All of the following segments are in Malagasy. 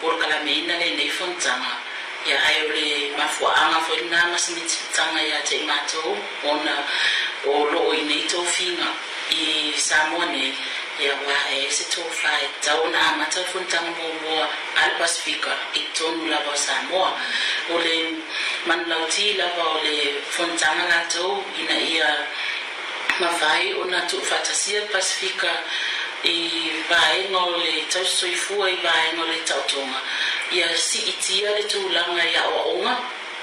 polokalameina lenei fontaga ia aio le mafuaaga oilnāgasmitipataga iā tei gātou ona o looinei tofiga i sāmoa ne ia āe se tofā e tauona matafontaga ovua alepasiia i tonu laa o samoa ole manlauti lava o le fontaga latou ina ia mafai o na tuafaatasia e pasifika i vaega o le tausoifua i vaega o le tautoga ia siitia le tulaga ia oaʻoga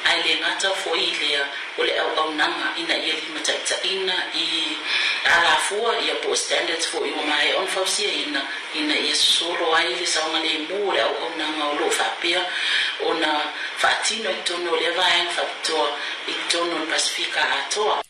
ae le gata foʻi i lea o le auaunaga ina ia lima taʻitaʻina i alafua ia po standards foʻi ua mae ona fausiaina ina ia sosolo ai le saoga lemu o le auaunaga o loo faapea ona faatino i tonu o lea vaega faapitoa i tonu o le pasifika atoa